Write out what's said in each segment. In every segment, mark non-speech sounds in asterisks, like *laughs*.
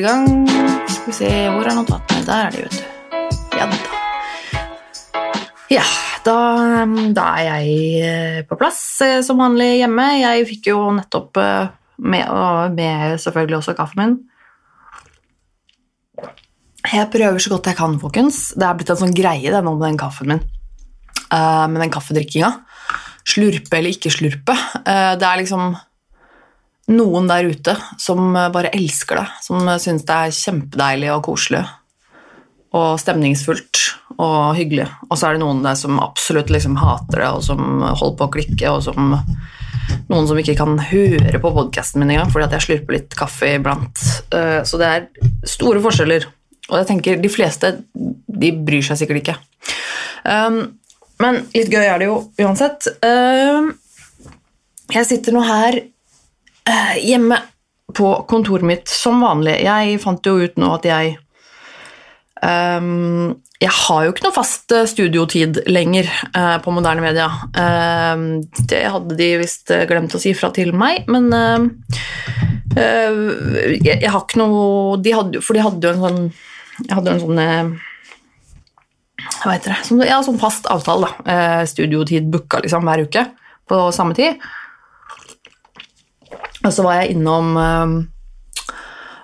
I gang. Skal vi se, hvor er notatene? Der er de, vet du. Ja da. Ja, da, da er jeg eh, på plass eh, som vanlig hjemme. Jeg fikk jo nettopp eh, med, med selvfølgelig også kaffen min. Jeg prøver så godt jeg kan, folkens. Det er blitt en sånn greie det nå med den kaffen min. Uh, med den kaffedrikkinga. Slurpe eller ikke slurpe. Uh, det er liksom noen der ute som bare elsker det. Som syns det er kjempedeilig og koselig og stemningsfullt og hyggelig. Og så er det noen der som absolutt liksom hater det, og som holder på å klikke, og som noen som ikke kan høre på podkasten min engang fordi at jeg slurper litt kaffe iblant. Eh, Så det er store forskjeller. Og jeg tenker de fleste de bryr seg sikkert ikke. Um, men litt gøy er det jo uansett. Um, jeg sitter nå her eh, hjemme på kontoret mitt som vanlig. Jeg fant jo ut nå at jeg um, Jeg har jo ikke noe fast eh, studiotid lenger uh, på moderne media. Uh, det hadde de visst eh, glemt å si fra til meg, men uh, eh, jeg, jeg har ikke noe de hadde, For de hadde jo en sånn Jeg hadde jo en sånn eh, hva heter det? Sånn, fast avtale. da. Eh, studiotid booka liksom hver uke på samme tid. Og så var jeg innom eh,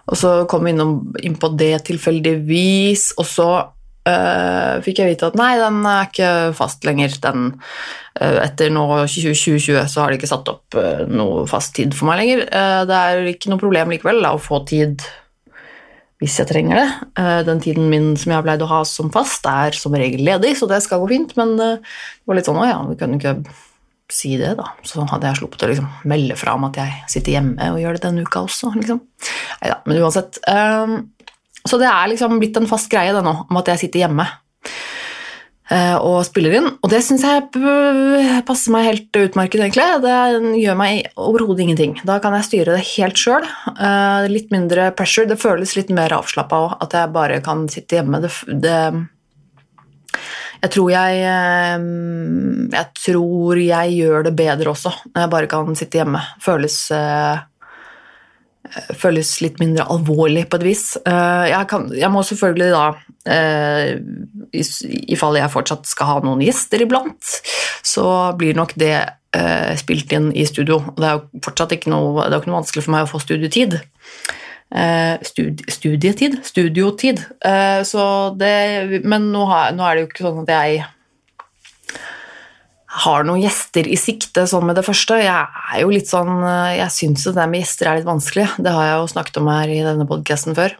Og så kom vi innom, inn på det tilfeldigvis, og så eh, fikk jeg vite at nei, den er ikke fast lenger. Den, eh, etter nå 2020 så har de ikke satt opp eh, noe fast tid for meg lenger. Det er ikke noe problem likevel da, å få tid hvis jeg trenger det. Den tiden min som jeg har pleid å ha som fast, er som regel ledig, så det skal gå fint, men det var litt sånn, å ja, vi kan ikke si det, da. Så hadde jeg sluppet å liksom melde fra om at jeg sitter hjemme og gjør det denne uka også, liksom. Neida, men uansett. eh, Så det er liksom blitt en fast greie det nå, om at jeg sitter hjemme eh, og spiller inn, og det syns jeg passer meg helt utmerket, egentlig. Det gjør meg overhodet ingenting. Da kan jeg styre det helt sjøl. Litt mindre pressure. Det føles litt mer avslappa òg, at jeg bare kan sitte hjemme. Det, det jeg tror jeg eh, Jeg tror jeg gjør det bedre også når jeg bare kan sitte hjemme. Føles eh, føles litt mindre alvorlig på et vis. Eh, Jeg, kan, jeg må selvfølgelig da, eh, i, i fall jeg fortsatt skal ha noen gjester iblant, så blir nok det spilt inn i studio. Det er jo fortsatt ikke noe, ikke noe vanskelig for meg å få studietid. Eh, studietid? Studiotid. Eh, Så det, men nå, er det jo ikke sånn at jeg har noen gjester i sikte sånn med det første. Jeg er jo litt sånn, eh, jeg syns det med gjester er litt vanskelig. Det har jeg jo snakket om her i denne podcasten før.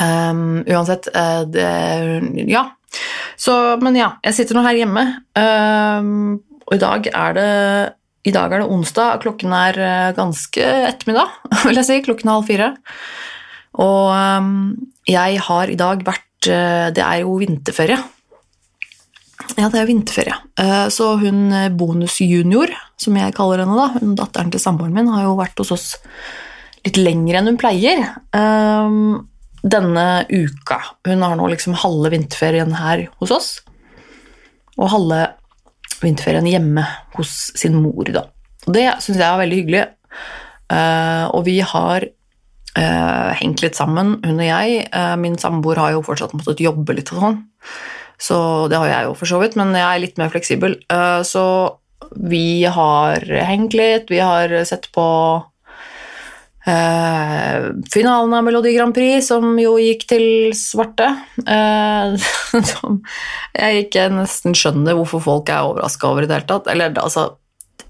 Um, uansett, det, ja. Så, men ja, jeg sitter nå her hjemme, um, og i dag er det i dag er det onsdag, klokken er eh, ganske ettermiddag, *laughs* vil jeg si, klokken er halv fire. Og um, jeg har i dag vært eh, Det er jo vinterferie. Ja, det er vinterferie. Eh, Så hun bonusjunior, som jeg kaller henne, da, hun datteren til samboeren min, har jo vært hos oss litt lenger enn hun pleier. eh, Denne uka. Hun har nå liksom halve vinterferien her hos oss, og halve vinterferien hjemme hos sin mor, da. Og det syns jeg er veldig hyggelig. Uh, Og vi har uh, hengt litt sammen, hun og jeg. Uh, Min samboer har jo fortsatt måttet jobbe litt og sånn. Så det har jeg jo for så vidt, men jeg er litt mer fleksibel. Så vi har hengt litt, vi har sett på eh, finalen av Melodi Grand Prix, som jo gikk til svarte. Uh, *laughs* som jeg ikke nesten skjønner hvorfor folk er overraska over i det hele tatt. Eller altså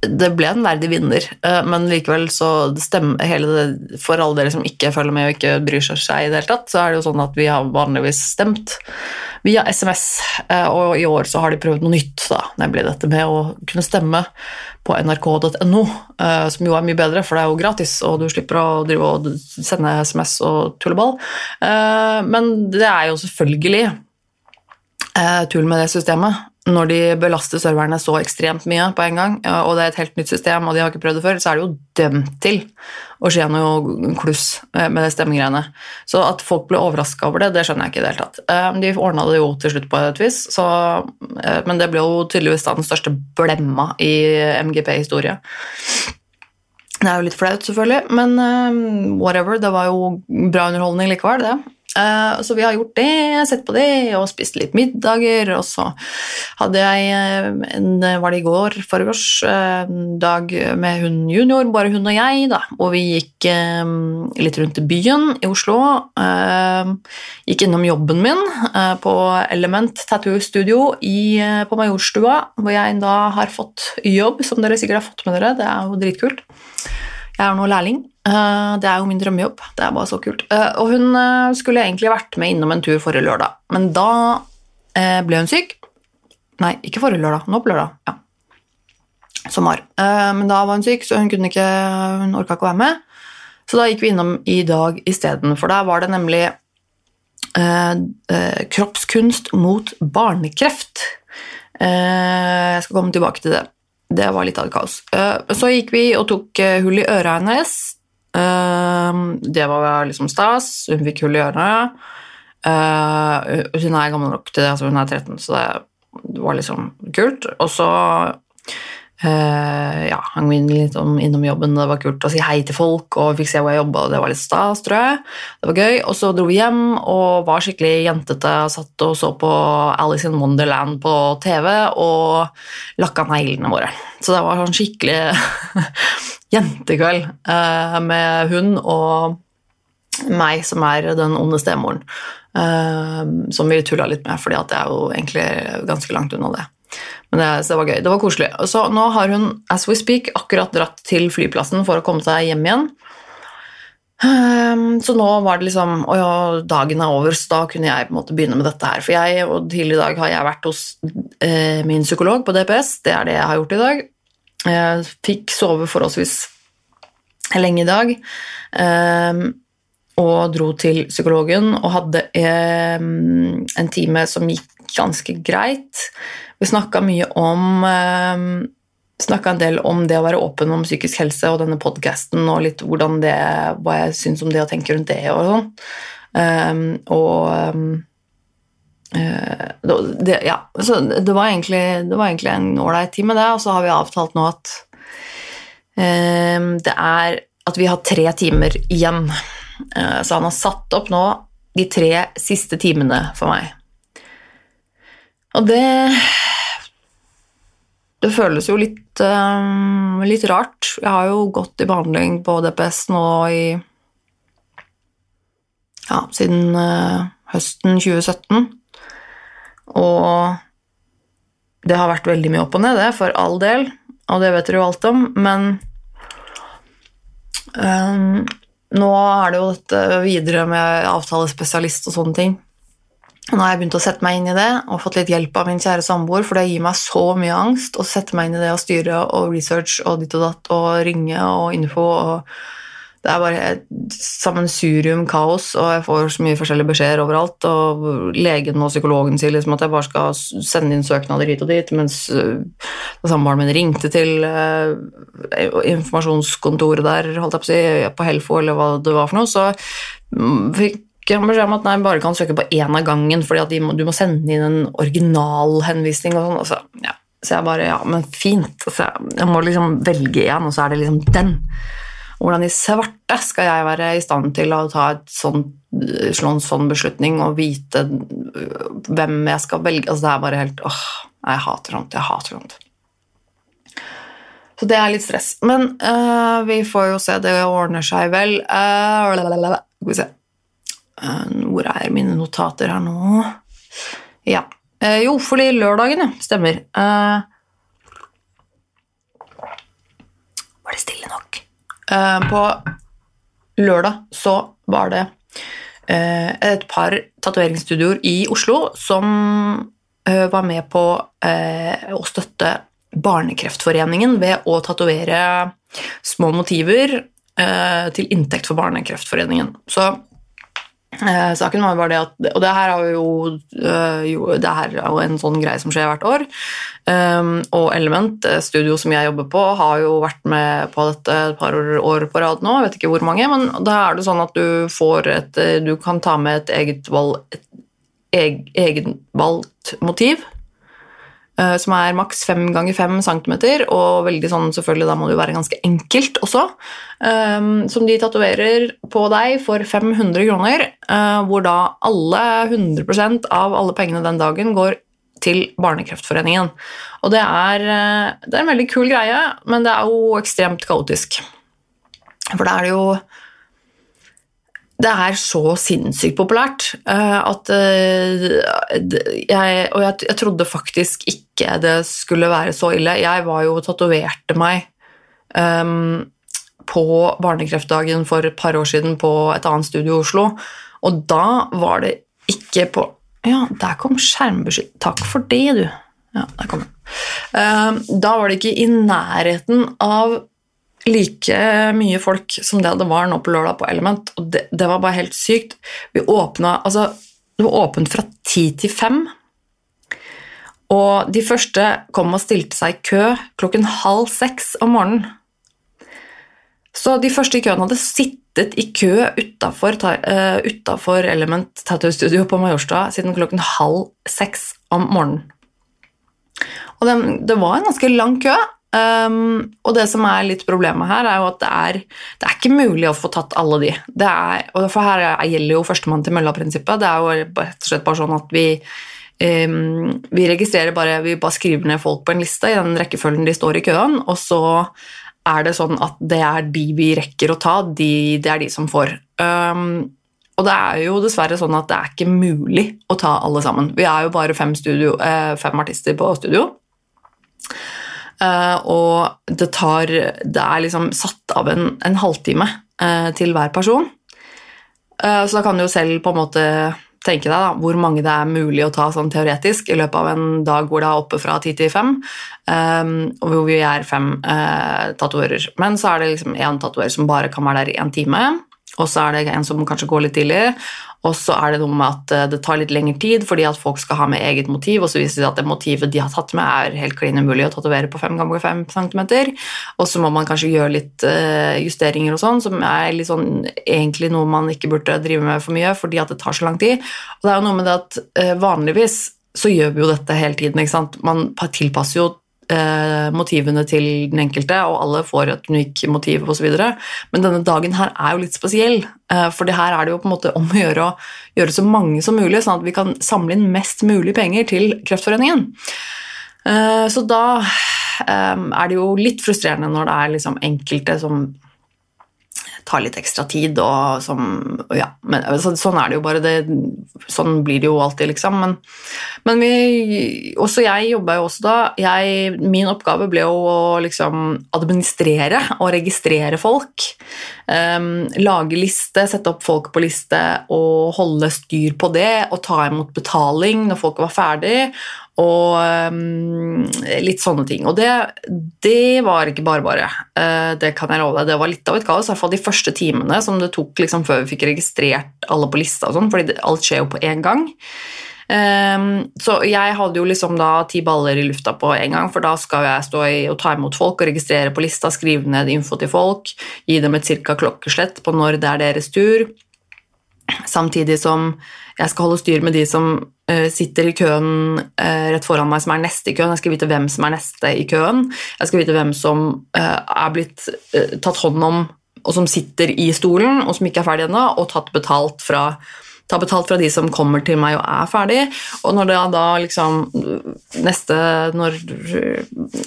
det ble en verdig vinner, eh, men likevel så stemmer hele det For alle dere som ikke følger med og ikke bryr seg i det hele tatt, så er det jo sånn at vi har vanligvis stemt via SMS, eh, og i år så har de prøvd noe nytt, da, nemlig dette med å kunne stemme på nrk.no, eh, som jo er mye bedre, for det er jo gratis, og du slipper å drive og sende SMS og tulleball. Men det er jo selvfølgelig tull med det systemet. Når de belaster serverne så ekstremt mye på en gang, og det er et helt nytt system, og de har ikke prøvd det før, så er det jo dømt til å skje noe kluss eh, med det stemmegreiene. Så at folk ble overraska over det, det skjønner jeg ikke i det hele tatt. Eh, De ordna det jo til slutt på et vis, så, eh, men det ble jo tydeligvis da den største blemma i MGP-historie. Det er jo litt flaut, selvfølgelig, men whatever. Det var jo bra underholdning likevel, det. Uh, så vi har gjort det, sett på det og spist litt middager. Og så hadde jeg en, var det i går, foregårs, dag med hun junior, bare hun og jeg, da. Og vi gikk litt rundt i byen i Oslo. Gikk innom jobben min på Element Tattoo Studio på Majorstua, hvor jeg da har fått jobb, som dere sikkert har fått med dere. Det er jo dritkult. Jeg er nå lærling. Eh, det er jo min drømmejobb. Det er bare så kult. Eh, og hun eh, skulle egentlig vært med innom en tur forrige lørdag, men da ble hun syk. Nei, ikke forrige lørdag. Nå på lørdag. Ja. Som var. Men da var hun syk, så hun kunne ikke Hun orka ikke å være med. Så da gikk vi innom i dag isteden, for der var det nemlig kroppskunst mot barnekreft. jeg skal komme tilbake til det. Det var litt av et kaos. så gikk vi og tok hull i øra hennes. Ehm, det var liksom stas. Hun fikk hull i. Uh, hun er gammel nok til det, altså hun er 13, så det var liksom kult. Og så ja, hang vi litt innom jobben, det var kult å si hei til folk, og fikk se hvor jeg jobba, det var litt stas, tror jeg. Det var gøy. Og så dro vi hjem og var skikkelig jentete, satt og så på Alice in Wonderland på TV og lakka neglene våre. Så det var sånn skikkelig *laughs* jentekveld eh, med hun og meg, som er den onde stemoren. Eh, som vi tulla litt med, fordi at jeg er jo egentlig ganske langt unna det. Men det, så det var gøy. Det var koselig. Så nå har hun as we speak, akkurat dratt til flyplassen for å komme seg hjem igjen. Um, så nå var det liksom Å ja, dagen er over, så da kunne jeg på en måte begynne med dette her. For jeg, og tidligere i dag har jeg vært hos eh, min psykolog på DPS. Det er det jeg har gjort i dag. Jeg fikk sove forholdsvis lenge i dag. Um, og dro til psykologen og hadde eh, en time som gikk ganske greit. Vi snakka mye om um, Snakka en del om det å være åpen om psykisk helse og denne podkasten og litt hvordan det, hva jeg syns om det og tenker rundt det og sånn. Um, og Eh, det, ja, det, var egentlig, det var egentlig en ålreit tid med det, og så har vi avtalt nå at det er at vi har tre timer igjen. Uh, så han har satt opp nå de tre siste timene for meg. Og det Det føles jo litt, um, litt rart. Jeg har jo gått i behandling på DPS nå i Ja, siden uh, høsten 2017. Og det har vært veldig mye opp og ned, det, for all del, og det vet dere jo alt om, men um, nå er det jo dette videre med avtalespesialist og sånne ting. Nå har jeg begynt å sette meg inn i det og fått litt hjelp av min kjære samboer, for det gir meg så mye angst å sette meg inn i det og styre og research og ditt og datt og ringe og info og det er bare et sammensurium kaos, og jeg får så mye forskjellige beskjeder overalt. Og legen og psykologen sier liksom at jeg bare skal sende inn søknader hit og dit, mens uh, samboeren min ringte til uh, informasjonskontoret der, holdt jeg på å si, på Helfo eller hva det var for noe, så mm, fikk jeg beskjed om at nei, bare kan søke på én av gangen, fordi må, du må sende inn en originalhenvisning og sånn. Så, ja. Så jeg bare Ja, men fint. Så jeg må liksom velge igjen, og så er det liksom den. Hvordan i svarte skal jeg være i stand til å ta et sånt, slå en sånn beslutning og vite hvem jeg skal velge? Altså, det er bare helt åh, Jeg hater sånt. Jeg hater sånt. Så det er litt stress. Men uh, vi får jo se. Det ordner seg vel. Uh, skal vi se Hvor er mine notater her nå? Ja. jo, fordi lørdagen, ja. Stemmer. var det stille nok? Eh, på lørdag så var det eh, et par tatoveringsstudioer i Oslo som eh, var med på å støtte Barnekreftforeningen ved å tatovere små motiver til inntekt for Barnekreftforeningen. Så Eh, saken var bare det at Og det her er jo, øh, jo, det her er jo en sånn greie som skjer hvert år. Um, og Element, studio som jeg jobber på, har jo vært med på dette et par år på rad nå. Jeg vet ikke hvor mange, men da er det sånn at du får et Du kan ta med et eget valg, et eg, egenvalgt motiv. Eh, som er maks 5 ganger 5 cm, og veldig sånn, selvfølgelig da må det jo være ganske enkelt også, eh, som de tatoverer på deg for 500 kroner, eh, hvor da alle 100% av alle pengene den dagen går til Barnekreftforeningen. Og det er, det er en veldig kul greie, men det er jo ekstremt kaotisk. For da er det jo det er så sinnssykt populært uh, at uh, jeg, Og jeg, trodde faktisk ikke det skulle være så ille. Jeg var jo tatoverte meg um, på barnekreftdagen for et par år siden på et annet studio i Oslo, og da var det ikke på Ja, der kom skjermbeskytt. Takk for det, du. Ja, der kom den. Uh, da var det ikke i nærheten av like mye folk som det det var nå på lørdag på Element, og det, det var bare helt sykt. Vi åpna Altså, det var åpent fra ti til fem. Og de første kom og stilte seg i kø klokken halv seks om morgenen. Så de første i køen hadde sittet i kø utafor uh, Element Tattoo Studio på Majorstua siden klokken halv seks om morgenen. Og den, det var en ganske lang kø, Um, og det som er litt problemet her, er jo at det er, det er ikke mulig å få tatt alle de. Er, for her gjelder jo førstemann til mølla-prinsippet. Det er jo rett og slett bare sånn at vi, um, vi registrerer bare Vi bare skriver ned folk på en liste i den rekkefølgen de står i køen, og så er det sånn at det er de vi rekker å ta, de, det er de som får. Um, og det er jo dessverre sånn at det er ikke mulig å ta alle sammen. Vi er jo bare fem, studio, eh, fem artister på studio. Uh, og det tar Det er liksom satt av en, en halvtime uh, til hver person. Uh, så da kan du jo selv på en måte tenke deg da, hvor mange det er mulig å ta sånn teoretisk i løpet av en dag hvor det er oppe fra ti til fem, og hvor vi er fem uh, tatoverer. Men så er det liksom én tatoverer som bare kan være der i én time. Og så er det en som kanskje går litt tidlig, og så er det noe med at eh, det tar litt lengre tid fordi at folk skal ha med eget motiv, og så viser det seg at det motivet de har tatt med, er helt klin umulig å tatovere på 5 ganger 5 cm. Og så må man kanskje gjøre litt eh, justeringer og sånn, som er litt sånn, egentlig noe man ikke burde drive med for mye fordi at det tar så lang tid. Og det er jo noe med det at eh, vanligvis så gjør vi jo dette hele tiden. ikke sant? Man tilpasser jo eh, motivene til den enkelte, og alle får et unikt motiv osv. Men denne dagen her er jo litt spesiell, eh, for her er det jo på en måte om å gjøre å gjøre så mange som mulig, sånn at vi kan samle inn mest mulig penger til Kreftforeningen. Eh, så da eh, er det jo litt frustrerende når det er liksom enkelte som tar litt ekstra tid og som Ja, men så, sånn er det jo bare. Det, sånn blir det jo alltid, liksom. Men, men vi Også jeg jobba jo også da. Jeg, min oppgave ble jo å liksom administrere og registrere folk. Um, lage liste, sette opp folk på liste og holde styr på det og ta imot betaling når folk var ferdig og um, litt sånne ting. Og det, det, var ikke bare bare. Uh, det kan jeg love deg. Det var litt av et kaos. I hvert fall de første timene som det tok liksom, før vi fikk registrert alle på lista, og sånn, fordi alt skjer jo på én gang. Um, så jeg hadde jo liksom da ti baller i lufta på en gang, for da skal jeg stå i og ta imot folk og registrere på lista, skrive ned info til folk, gi dem et cirka klokkeslett på når det er deres tur, samtidig som jeg skal holde styr med de som uh, sitter i køen uh, rett foran meg, som er neste i køen. Jeg skal vite hvem som er neste i køen. Jeg skal vite hvem som uh, er blitt tatt hånd om, og som sitter i stolen, og som ikke er ferdig ennå, og tatt betalt fra ta betalt fra de som kommer til meg og er ferdig. Og når det da liksom neste Når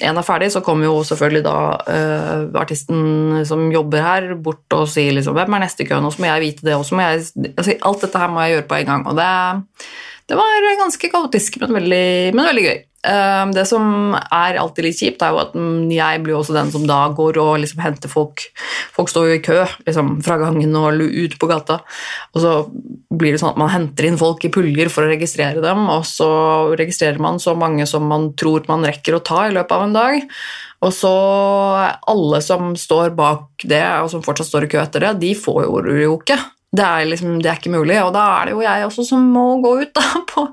en er ferdig, så kommer jo selvfølgelig da uh, artisten som jobber her, bort og sier liksom hvem er neste i køen, og så må jeg vite det, og så må jeg altså, Alt dette her må jeg gjøre på en gang. Og det, det var ganske kaotisk, men veldig, men veldig gøy. Ehm, det som er alltid litt kjipt, er jo at jeg blir også den som da går og liksom henter folk. Folk står jo i kø liksom, fra gangen og ut på gata. Og så blir det sånn at man henter inn folk i puljer for å registrere dem, og så registrerer man så mange som man tror man rekker å ta i løpet av en dag. Og så alle som står bak det, og som fortsatt står i kø etter det, de får jo ikke. Det er, liksom, det er ikke mulig, og da er det jo jeg også som må gå ut da, *laughs* på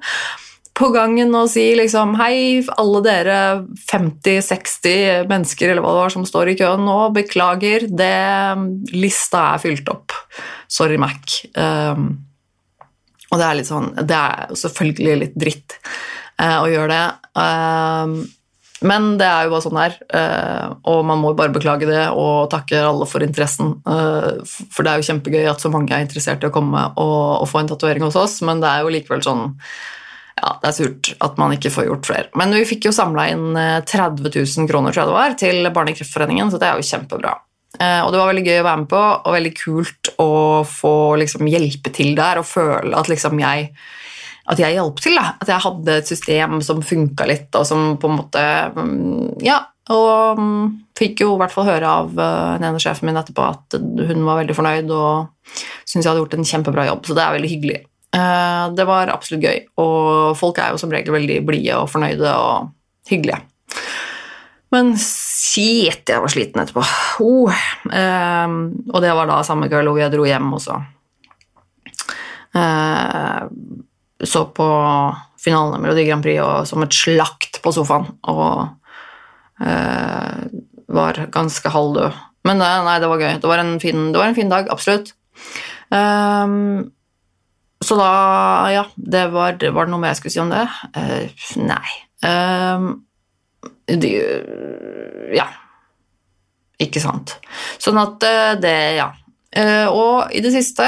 på gangen og si liksom Hei, alle dere 50-60 mennesker eller hva det var som står i køen nå, beklager, det, lista er fylt opp. Sorry, Mac. Um, og det er litt sånn Det er selvfølgelig litt dritt. uh, å gjøre det. Um, men det er jo bare sånn det er, uh, og man må bare beklage det og takke alle for interessen. for det er jo kjempegøy at så mange er interessert i å komme og få en tatovering hos oss, men det er jo likevel sånn ja, det er surt at man ikke får gjort flere. Men vi fikk jo samla inn 30 000 kroner tror jeg det var, til Barnekreftforeningen, så det er jo kjempebra. Eh, og det var veldig gøy å være med på, og veldig kult å få liksom, hjelpe til der og føle at liksom, jeg at jeg hjalp til. Da. At jeg hadde et system som funka litt, og som på en måte mm, Ja. Og mm, fikk jo i hvert fall høre av uh, den ene sjefen min etterpå at hun var veldig fornøyd og syntes jeg hadde gjort en kjempebra jobb, så det er veldig hyggelig. Uh, det var absolutt gøy, og folk er jo som regel veldig blide og fornøyde og hyggelige. Men shit, jeg var sliten etterpå. Oh. Eh, og det var da samme kveld hvor jeg dro hjem også. eh, Så på finalen av Melodi Grand Prix og som et slakt på sofaen og eh, var ganske halvdød. Men det, nei, det var gøy. Det var en fin, var en fin dag, absolutt. Um, så da, ja det var, det noe mer jeg skulle si om det? Uh, nei. Um, de, Ja. Ikke sant. Sånn at eh, det Ja. Og i det siste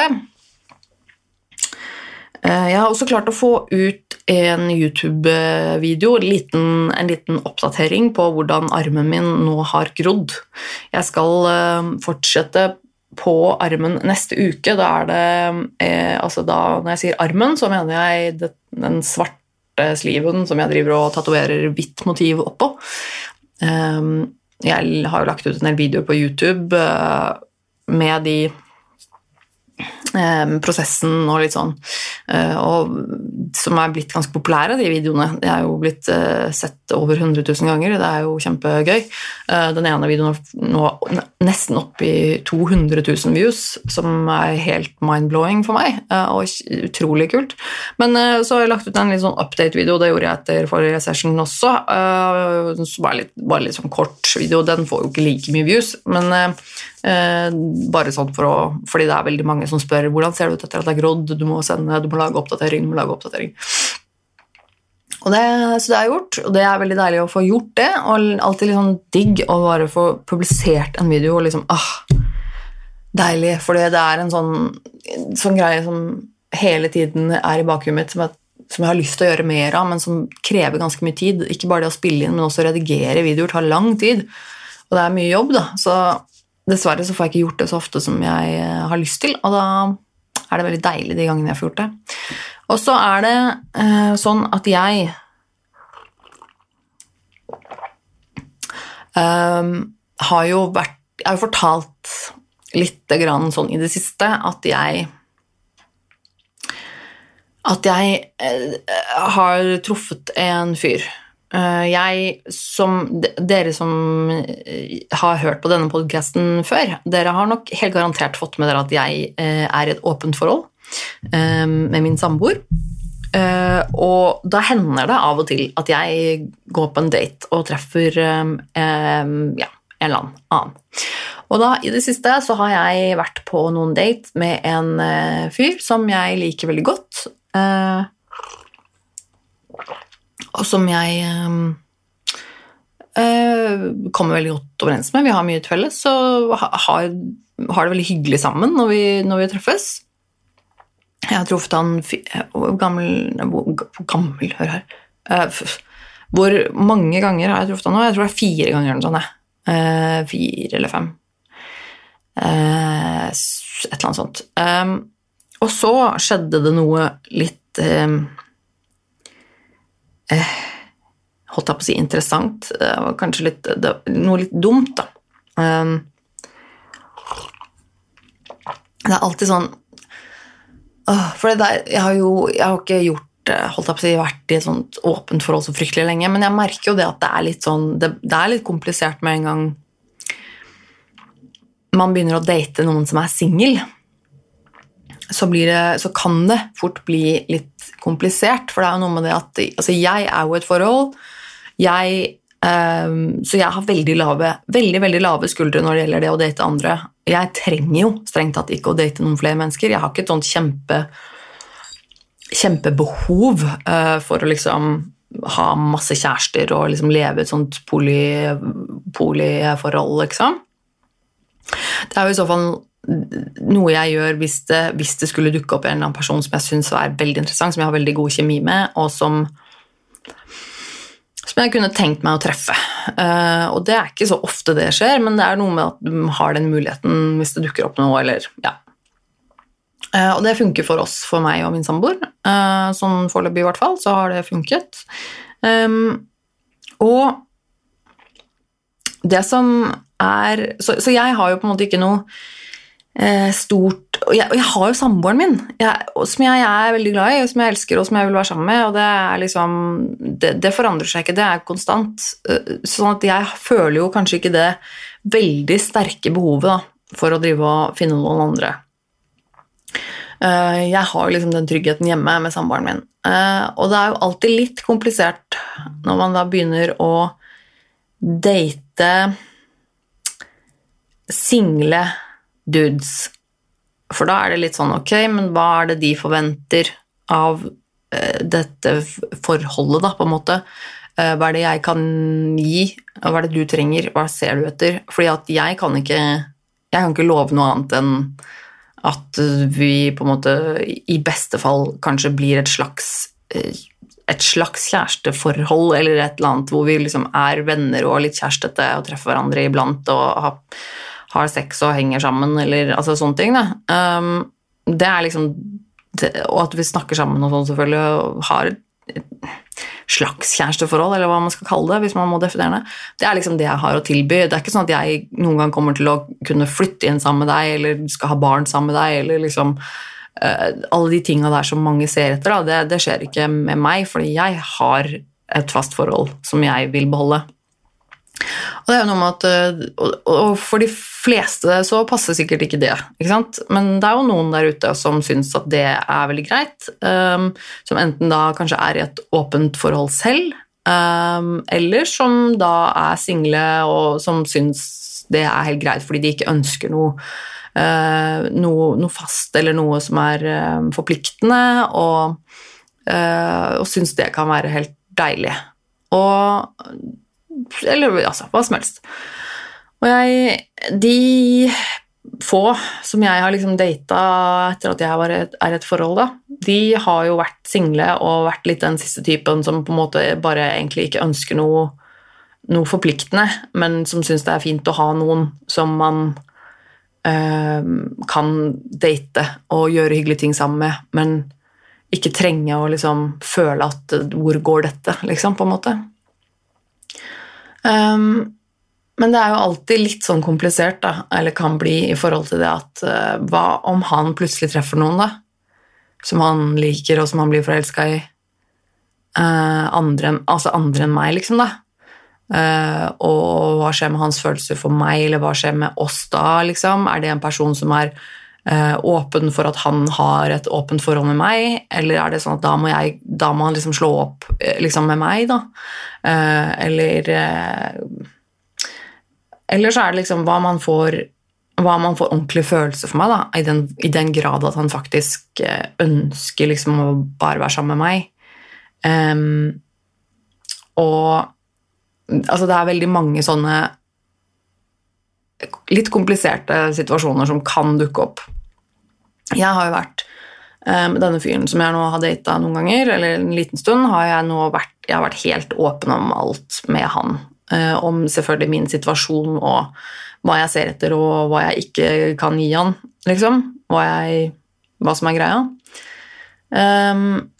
Jeg har også klart å få ut en YouTube-video, en, en liten oppdatering på hvordan armen min nå har grodd. Jeg skal fortsette på armen neste uke. Da er det altså da, Når jeg sier armen, så mener jeg den svarte sliven som jeg driver og tatoverer hvitt motiv oppå. Um, jeg har jo lagt ut en del videoer på YouTube uh, med de eh, prosessen og litt sånn. Eh, og, som er blitt ganske populære, de videoene. De er jo blitt eh, sett over 100 000 ganger. Det er jo kjempegøy. Eh, den ene videoen er nå nesten opp i 200 000 views, som er helt mind-blowing for meg, og utrolig kult. Men så har jeg lagt ut en litt sånn update-video, det gjorde jeg etter forrige session også. Så bare litt, bare litt sånn kort video. Den får jo ikke like mye views, men bare sånn for å, fordi det er veldig mange som spør hvordan ser det ut etter at det er grodd, du må sende, du må lage oppdatering, du må lage oppdatering. Og det, så det er gjort, og det er veldig deilig å få gjort det. Og alltid sånn digg å bare få publisert en video og liksom ah, Deilig, for det er en sånn, sånn greie som hele tiden er i bakhuet mitt, som jeg, som jeg, har lyst til å gjøre mer av, men som krever ganske mye tid. Ikke bare det å spille inn, men også redigere videoer tar lang tid. Og det er mye jobb, da. Så dessverre så får jeg ikke gjort det så ofte som jeg eh, har lyst til, og da er det veldig deilig de gangene jeg får gjort det. Og så er det eh, sånn at jeg um, har jo vært Jeg har jo fortalt lite grann sånn i det siste at jeg At jeg eh, har truffet en fyr. Uh, jeg som Dere som har hørt på denne podkasten før, dere har nok helt garantert fått med dere at jeg uh, er i et åpent forhold. Med min samboer. Og da hender det av og til at jeg går på en date og treffer ja, en eller annen. Og da, i det siste så har jeg vært på noen date med en fyr som jeg liker veldig godt. Og som jeg kommer veldig godt overens med. Vi har mye til felles og har, har, det veldig hyggelig sammen når vi, når vi treffes. Jeg har truffet han eh, Hvor gammel Hvor gammel, hør her. Hvor mange ganger har jeg truffet han nå? Jeg tror det er fire ganger. eller sånt, uh, fire eller fem. Et eller annet sånt. Og så skjedde det noe litt um, Holdt jeg på å si interessant. Det var kanskje litt, det, noe litt dumt, da. Um, det er alltid sånn for der, jeg har jo jeg har ikke gjort eh, holdt jeg på å si, vært i et sånt åpent forhold så fryktelig lenge, men jeg merker jo det at det er litt sånn det, det er litt komplisert med en gang man begynner å date noen som er singel. Så, så, kan det fort bli litt komplisert, for det er jo noe med det at altså Jeg er jo et forhold. Jeg Um, så jeg har veldig lave, veldig, veldig lave skuldre når det gjelder det å date andre. Jeg trenger jo strengt tatt ikke å date noen flere mennesker. Jeg har ikke et sånt kjempe, kjempebehov uh, for å liksom ha masse kjærester og liksom leve et sånt poly, polyforhold, liksom. Det er jo i så fall noe jeg gjør hvis det, hvis det skulle dukke opp en eller annen person som jeg syns er veldig interessant, som jeg har veldig god kjemi med, og som, som jeg kunne tenkt meg å treffe. Uh, og det er ikke så ofte det skjer, men det er noe med at du har den muligheten hvis det dukker opp noe, eller ja. Uh, og det funker for oss, for meg og min samboer. Uh, sånn foreløpig i hvert fall, så har det funket. Um, og det som er så, så jeg har jo på en måte ikke noe eh, stort og jeg, og jeg, har jo samboeren min, jeg, som jeg, er veldig glad i, som jeg elsker og som jeg vil være sammen med. og Det liksom, det, det forandrer seg ikke, det er konstant. Eh, sånn at jeg føler jo kanskje ikke det veldig sterke behovet da, for å drive og finne noen andre. Eh, jeg har liksom den tryggheten hjemme med samboeren min. Eh, og det er jo alltid litt komplisert når man da begynner å date single dudes. For da er det litt sånn ok, men hva er det de forventer av uh, dette forholdet, da, på en måte? Uh, hva er det jeg kan gi? Hva er det du trenger? Hva ser du etter? Fordi at jeg kan ikke jeg kan ikke love noe annet enn at vi på en måte i beste fall kanskje blir et slags uh, et slags kjæresteforhold eller et eller annet hvor vi liksom er venner og litt kjærestete og treffer hverandre iblant og har har sex og henger sammen, eller altså sånne ting. Da. Um, det er liksom det, Og at vi snakker sammen og sånn, selvfølgelig, og har et slags kjæresteforhold, eller hva man skal kalle det, hvis man må definere det. Det er liksom det jeg har å tilby. Det er ikke sånn at jeg noen gang kommer til å kunne flytte inn sammen med deg, eller skal ha barn sammen med deg, eller liksom Alle de tinga der som mange ser etter, da, det, det skjer ikke med meg, fordi jeg har et fast forhold som jeg vil beholde. Og det er jo noe med at, eh, og For de fleste så passer sikkert ikke det, ikke sant? men det er jo noen der ute som syns at det er veldig greit. Um, som enten da kanskje er i et åpent forhold selv, um, eller som da er single og som syns det er helt greit fordi de ikke ønsker noe, noe, noe fast eller noe som er uh, forpliktende, og, uh, og syns det kan være helt deilig. Og eller altså, hva som helst. Og jeg De få som jeg har liksom data etter at jeg et, er i et forhold, da, de har jo vært single og vært litt den siste typen som på en måte bare egentlig ikke ønsker noe, noe forpliktende, men som syns det er fint å ha noen som man kan date og gjøre hyggelige ting sammen med, men ikke trenge å liksom føle at Hvor går dette, liksom, på en måte. Um, men det er jo alltid litt sånn komplisert, da, eller kan bli, i forhold til det at uh, Hva om han plutselig treffer noen, da? Som han liker, og som han blir forelska i? Uh, andre, altså andre enn meg, liksom, da. Uh, og hva skjer med hans følelser for meg, eller hva skjer med oss da, liksom? Er det en person som er uh, åpen for at han har et åpent forhold med meg, eller er det sånn at da må, jeg, da må han liksom slå opp liksom med meg, da? Eller eller så er det liksom hva man får hva man får ordentlig følelse for meg, da, i den, i den grad at han faktisk eh, ønsker liksom å bare være sammen med meg. Um, og altså, det er veldig mange sånne litt kompliserte situasjoner som kan dukke opp. Jeg har jo vært um, denne fyren som jeg nå har data noen ganger, eller en liten stund, har jeg nå vært, jeg har vært helt åpen om alt med han. Eh, om selvfølgelig min situasjon og hva jeg ser etter, og hva jeg ikke kan gi han, liksom. Hva, jeg, hva som er greia. Um,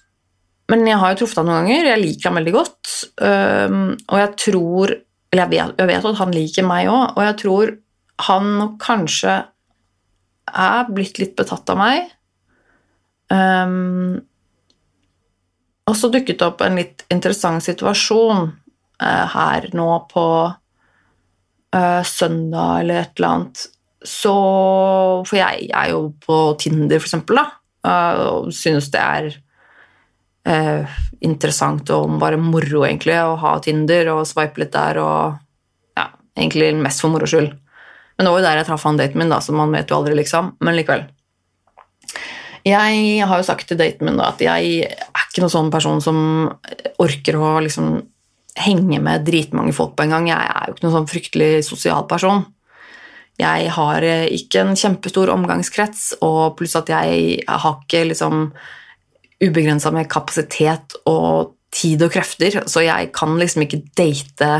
men jeg har jo truffet han noen ganger, jeg liker han veldig godt. Og jeg tror Eller jeg vet, jeg vet at han liker meg òg, og jeg tror han nok kanskje er blitt litt betatt av meg. Og så dukket det opp en litt interessant situasjon uh, her nå på uh, søndag eller et eller annet. Så For jeg, er jo på Tinder, for eksempel, da, uh, og synes det er interessant og bare moro, egentlig, å ha Tinder og swipe litt der og Ja, egentlig mest for moro skyld. Men det var jo der jeg traff han daten min, da, så man vet jo aldri, liksom. Men likevel. Jeg har jo sagt til daten min da, at jeg er ikke noen sånn person som orker å liksom henge med dritmange folk på en gang. Jeg er jo ikke noen sånn fryktelig sosial person. Jeg har eh, ikke en kjempestor omgangskrets, og pluss at jeg har ikke liksom ubegrensa med kapasitet og tid og krefter, så jeg kan liksom ikke date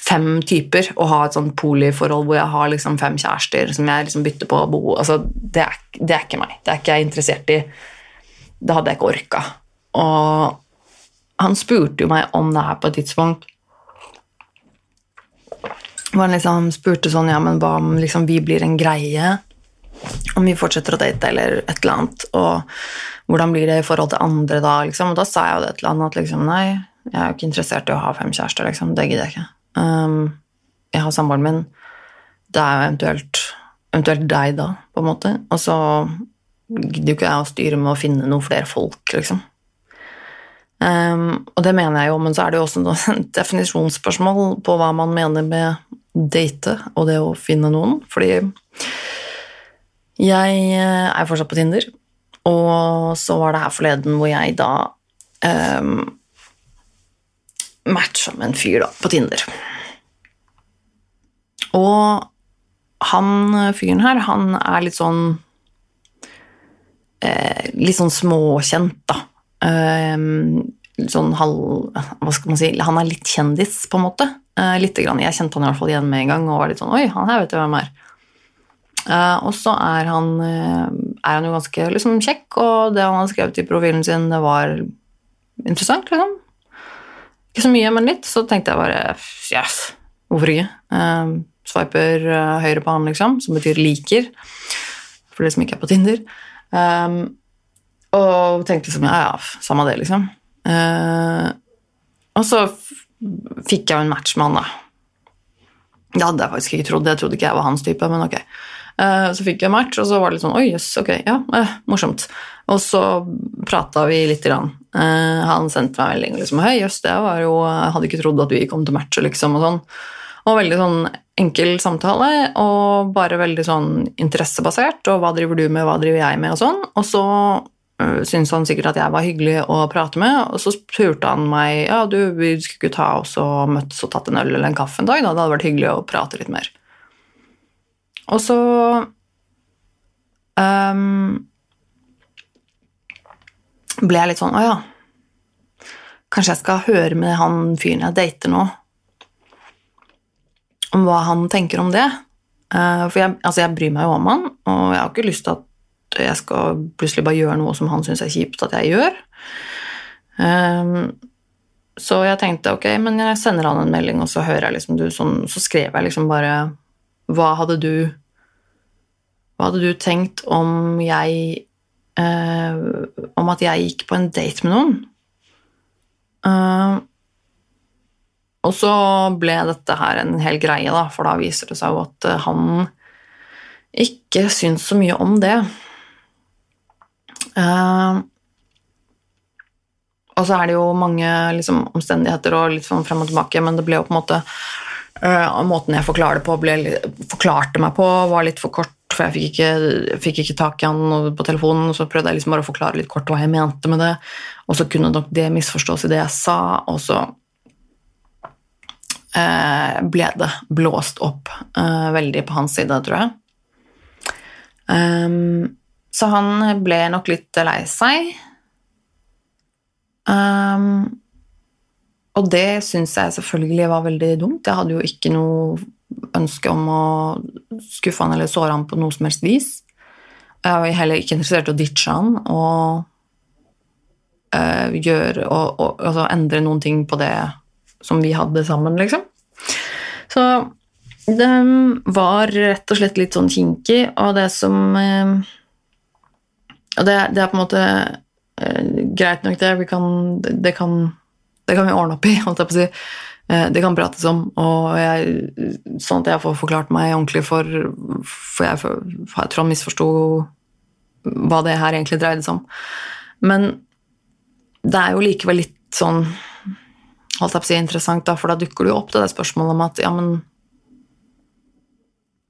fem typer og ha et sånn poliforhold hvor jeg har liksom fem kjærester som jeg liksom bytter på å bo altså, det, er, det er ikke meg. Det er ikke jeg interessert i. Det hadde jeg ikke orka. Og han spurte jo meg om det her på et tidspunkt. Hvor han liksom spurte sånn Ja, men hva om liksom vi blir en greie? Om vi fortsetter å date, eller et eller annet? Og hvordan blir det i forhold til andre da? Liksom? Og da sa jeg jo det til han at liksom, nei, jeg er jo ikke interessert i å ha fem kjærester. Liksom. Det gidder jeg ikke. Um, jeg har samboeren min. Det er jo eventuelt, eventuelt deg, da, på en måte. Og så gidder jo ikke jeg å styre med å finne noen flere folk, liksom. Um, og det mener jeg jo, men så er det jo også et *laughs* definisjonsspørsmål på hva man mener med date og det å finne noen. Fordi jeg eh, er fortsatt på Tinder, og så var det her forleden hvor jeg da um, matcha med en fyr da, på Tinder. Og han fyren her, han er litt sånn eh, Litt sånn småkjent, da. Eh, sånn halv Hva skal man si Han er litt kjendis, på en måte. Eh, litt grann. Jeg kjente han i hvert fall igjen med en gang og var litt sånn Oi, han her vet jeg hvem er. Uh, og så er han, uh, er han jo ganske liksom, kjekk, og det han hadde skrevet i profilen sin, det var interessant, liksom. Ikke så mye, men litt. Så tenkte jeg bare yes, hvorfor ikke? Uh, swiper høyre på han, liksom, som betyr liker, for det som ikke er på Tinder. Um, og tenkte liksom ja, ja, samme det, liksom. og så fikk jeg jo en match med han, da. Det hadde jeg faktisk ikke trodd. Jeg trodde ikke jeg var hans type, men ok. Eh, så fikk jeg match, og så var det litt sånn Oi, jøss, ok, ja, eh, morsomt. Og så prata vi lite grann. Eh, han sendte meg melding liksom Hei, jøss, det var jo Jeg hadde ikke trodd at vi kom til matchet, liksom, og sånn. Og veldig sånn enkel samtale, og bare veldig sånn interessebasert. Og hva driver du med, hva driver jeg med, og sånn. Og så uh, syntes han sikkert at jeg var hyggelig å prate med, og så spurte han meg ja, du, vi skulle ikke ta oss og møttes og tatt en øl eller en kaffe en dag, da. Det hadde vært hyggelig å prate litt mer. Og så um, ble jeg litt sånn Å ja. Kanskje jeg skal høre med han fyren jeg dater nå, om hva han tenker om det. Uh, for jeg, altså jeg bryr meg jo om han, og jeg har ikke lyst til at jeg skal plutselig bare gjøre noe som han syns er kjipt at jeg gjør. Um, så jeg tenkte ok, men jeg sender han en melding, og så hører jeg liksom du sånn Så skrev jeg liksom bare Hva hadde du hva hadde du tenkt om jeg eh, Om at jeg gikk på en date med noen? Uh, og så ble dette her en hel greie, da, for da viser det seg jo at eh, han ikke syns så mye om det. Uh, og så er det jo mange liksom, omstendigheter og litt sånn frem og tilbake, men det ble jo på en måte uh, Måten jeg forklarte, på, ble, forklarte meg på, var litt for kort for jeg fikk ikke, fikk ikke, tak i han på telefonen. Så prøvde jeg liksom bare å forklare litt kort hva jeg mente med det, og så kunne nok det misforstås i det jeg sa, og så eh, ble det blåst opp eh, veldig på hans side, tror jeg. Um, så han ble nok litt lei seg. Um, og det syns jeg selvfølgelig var veldig dumt. Jeg hadde jo ikke noe ønske om å skuffe han eller såre han på noe som helst vis. Jeg var heller ikke interessert i å ditche han og uh, gjøre og, og altså endre noen ting på det som vi hadde sammen, liksom. Så det var rett og slett litt sånn kinky, og det som uh, Og det, det, er på en måte uh, greit nok, det. Kan, det, kan, det kan vi ordne opp i, holdt jeg på å si. Eh, det kan prates om, og jeg, sånn at jeg får forklart meg ordentlig for For jeg, for, jeg tror han misforsto hva det her egentlig dreide seg om. Men det er jo likevel litt sånn holdt jeg på å si interessant, da, for da dukker det jo opp det der spørsmålet om at ja, men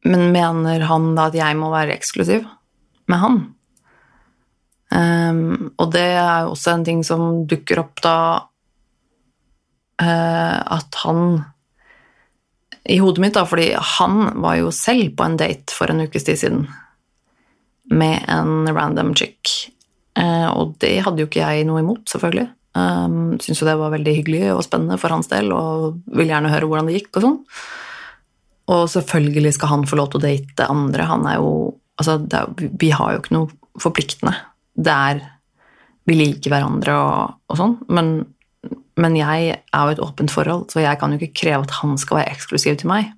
Men mener han da at jeg må være eksklusiv med han? Um, og det er jo også en ting som dukker opp da At han I hodet mitt, da, fordi han var jo selv på en date for en ukes tid siden med en random chick. Uh, og det hadde jo ikke jeg noe imot, selvfølgelig. Um, Syns jo det var veldig hyggelig og spennende for hans del, og vil gjerne høre hvordan det gikk og sånn. Og selvfølgelig skal han få lov til å date andre. Han er jo Altså, er, vi har jo ikke noe forpliktende. Det er Vi liker hverandre og, og sånn, men, men jeg er jo et åpent forhold, så jeg kan jo ikke kreve at han skal være eksklusiv til meg.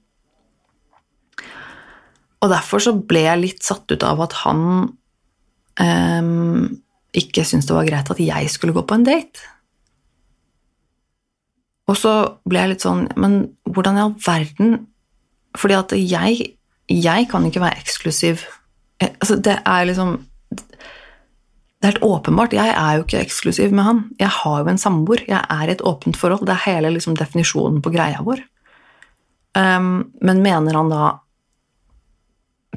Og derfor så ble jeg litt satt ut av at han um, ikke syntes det var greit at jeg skulle gå på en date. Og så ble jeg litt sånn Men hvordan i all verden Fordi at jeg, jeg kan ikke være eksklusiv. Altså, det er liksom Det er helt åpenbart. Jeg er jo ikke eksklusiv med han. Jeg har jo en samboer. Jeg er i et åpent forhold. Det er hele liksom, definisjonen på greia vår. Um, men mener han da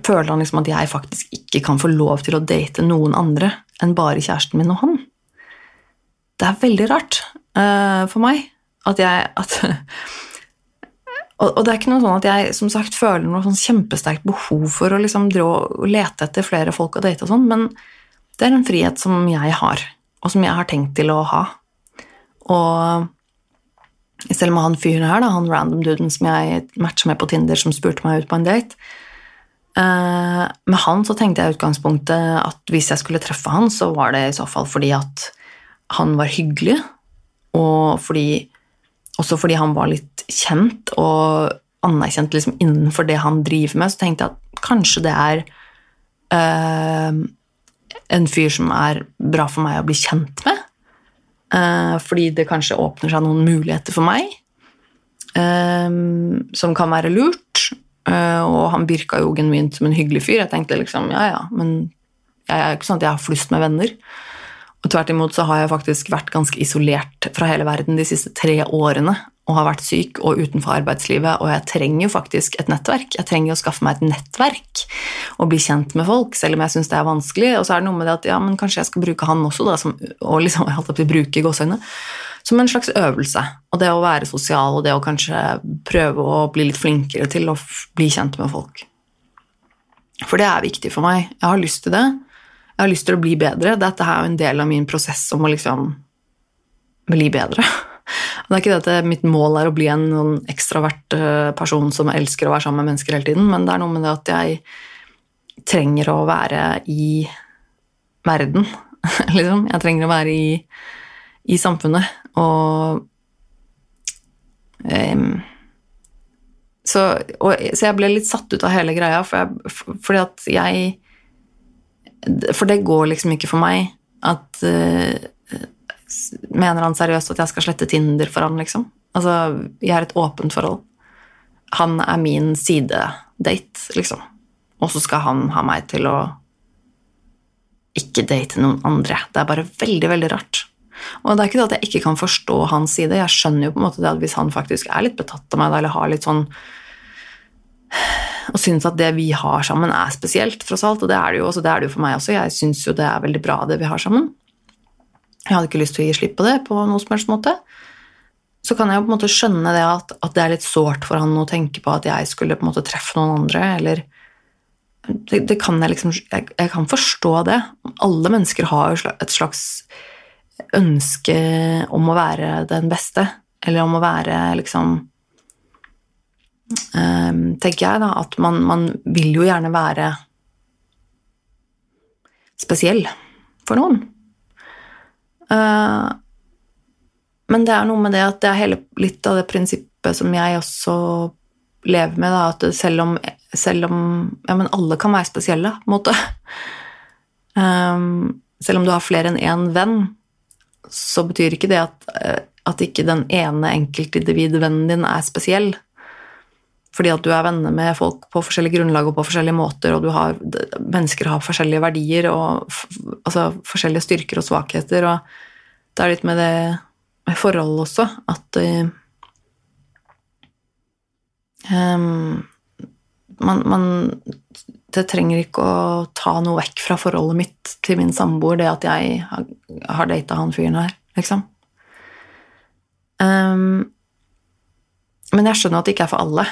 Føler han liksom at jeg faktisk ikke kan få lov til å date noen andre enn bare kjæresten min og han? Det er veldig rart uh, for meg at jeg at, *laughs* og, og, det er ikke noe sånn at jeg som sagt føler noe sånn kjempesterkt behov for å liksom dra og lete etter flere folk å date og sånn, men det er en frihet som jeg har, og som jeg har tenkt til å ha. Og selv med han fyren her, da, han random duden som jeg matcha med på Tinder, som spurte meg ut på en date eh, Med han så tenkte jeg i utgangspunktet at hvis jeg skulle treffe han, så var det i så fall fordi at han var hyggelig, og fordi også fordi han var litt kjent og anerkjent liksom innenfor det han driver med, så tenkte jeg at kanskje det er uh, en fyr som er bra for meg å bli kjent med. Uh, fordi det kanskje åpner seg noen muligheter for meg uh, som kan være lurt. og han virka jo genuint som en hyggelig fyr. Jeg tenkte liksom ja, ja, men jeg er ikke sånn at jeg har flust med venner. Og tvert imot så har jeg faktisk vært ganske isolert fra hele verden de siste tre årene og har vært syk og utenfor arbeidslivet, og jeg trenger jo faktisk et nettverk. Jeg trenger å skaffe meg et nettverk og bli kjent med folk, selv om jeg syns det er vanskelig. Og så er det noe med det at ja, men kanskje jeg skal bruke han også, da, som, og liksom, jeg holdt til å bruke gåseøyne, som en slags øvelse. Og det å være sosial, og det å kanskje prøve å bli litt flinkere til å bli kjent med folk. For det er viktig for meg. Jeg har lyst til det. Jeg har lyst til å bli bedre. Dette er jo en del av min prosess om å liksom bli bedre. Og det er ikke det at mitt mål er å bli en noen ekstravert eh, person som elsker å være sammen med mennesker hele tiden, men det er noe med det at jeg trenger å være i verden, *laughs* liksom. Jeg trenger å være i, i samfunnet. Og um, så, og, så, jeg ble litt satt ut av hele greia, for jeg, fordi at jeg for det går liksom ikke for meg at uh, Mener han seriøst at jeg skal slette Tinder for han, liksom? Altså, jeg er et åpent forhold. Han er min sidedate, liksom. Og så skal han ha meg til å ikke date noen andre. Det er bare veldig, veldig rart. Og det er ikke det at jeg ikke kan forstå hans side. Jeg skjønner jo på en måte det at hvis han faktisk er litt betatt av meg, eller har litt sånn og syns at det vi har sammen, er spesielt, tross alt. Og det er det jo, også, det er det jo for meg også. Jeg syns jo det er veldig bra, det vi har sammen. Jeg hadde ikke lyst til å gi slipp på det på noen som helst måte. Så kan jeg jo på en måte skjønne det at, at det er litt sårt for han å tenke på at jeg skulle på en måte treffe noen andre, eller det, det kan jeg liksom jeg, jeg, kan forstå det. Alle mennesker har jo et slags ønske om å være den beste, eller om å være liksom Um, tenker jeg, da, at man, man vil jo gjerne være spesiell for noen. Uh, men det er noe med det at det er hele, litt av det prinsippet som jeg også lever med, da, at selv om, selv om Ja, men alle kan være spesielle, på en måte. Um, *laughs* selv om du har flere enn én venn, så betyr ikke det at, eh, at ikke den ene enkeltindividvennen din er spesiell fordi at du er venner med folk på forskjellige grunnlag og på forskjellige måter, og har, mennesker har forskjellige verdier og altså, forskjellige styrker og svakheter, og det er litt med det med forholdet også, at um, man, man, det trenger ikke å ta noe vekk fra forholdet mitt til min samboer, det at jeg har data han fyren her, liksom. Um, men jeg skjønner at det ikke er for alle.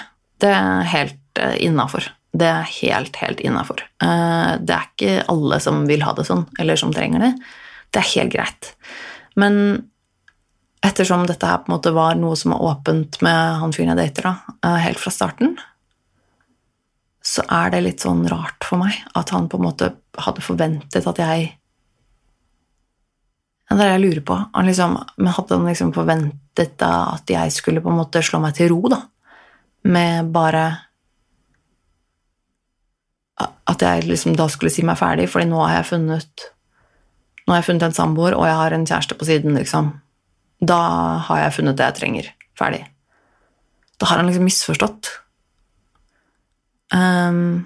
Det er helt uh, innafor. Det er helt, helt innafor. Uh, det er ikke alle som vil ha det sånn, eller som trenger det. Det er helt greit. Men ettersom dette her på en måte var noe som var åpent med han fyren jeg dater, da, uh, helt fra starten, så er det litt sånn rart for meg at han på en måte hadde forventet at jeg Det er det jeg lurer på. Han liksom, men hadde han liksom forventet da at jeg skulle på en måte slå meg til ro, da? Med bare At jeg liksom da skulle si meg ferdig, fordi nå har jeg funnet Nå har jeg funnet en samboer, og jeg har en kjæreste på siden, liksom. Da har jeg funnet det jeg trenger. Ferdig. Da har han liksom misforstått. Um,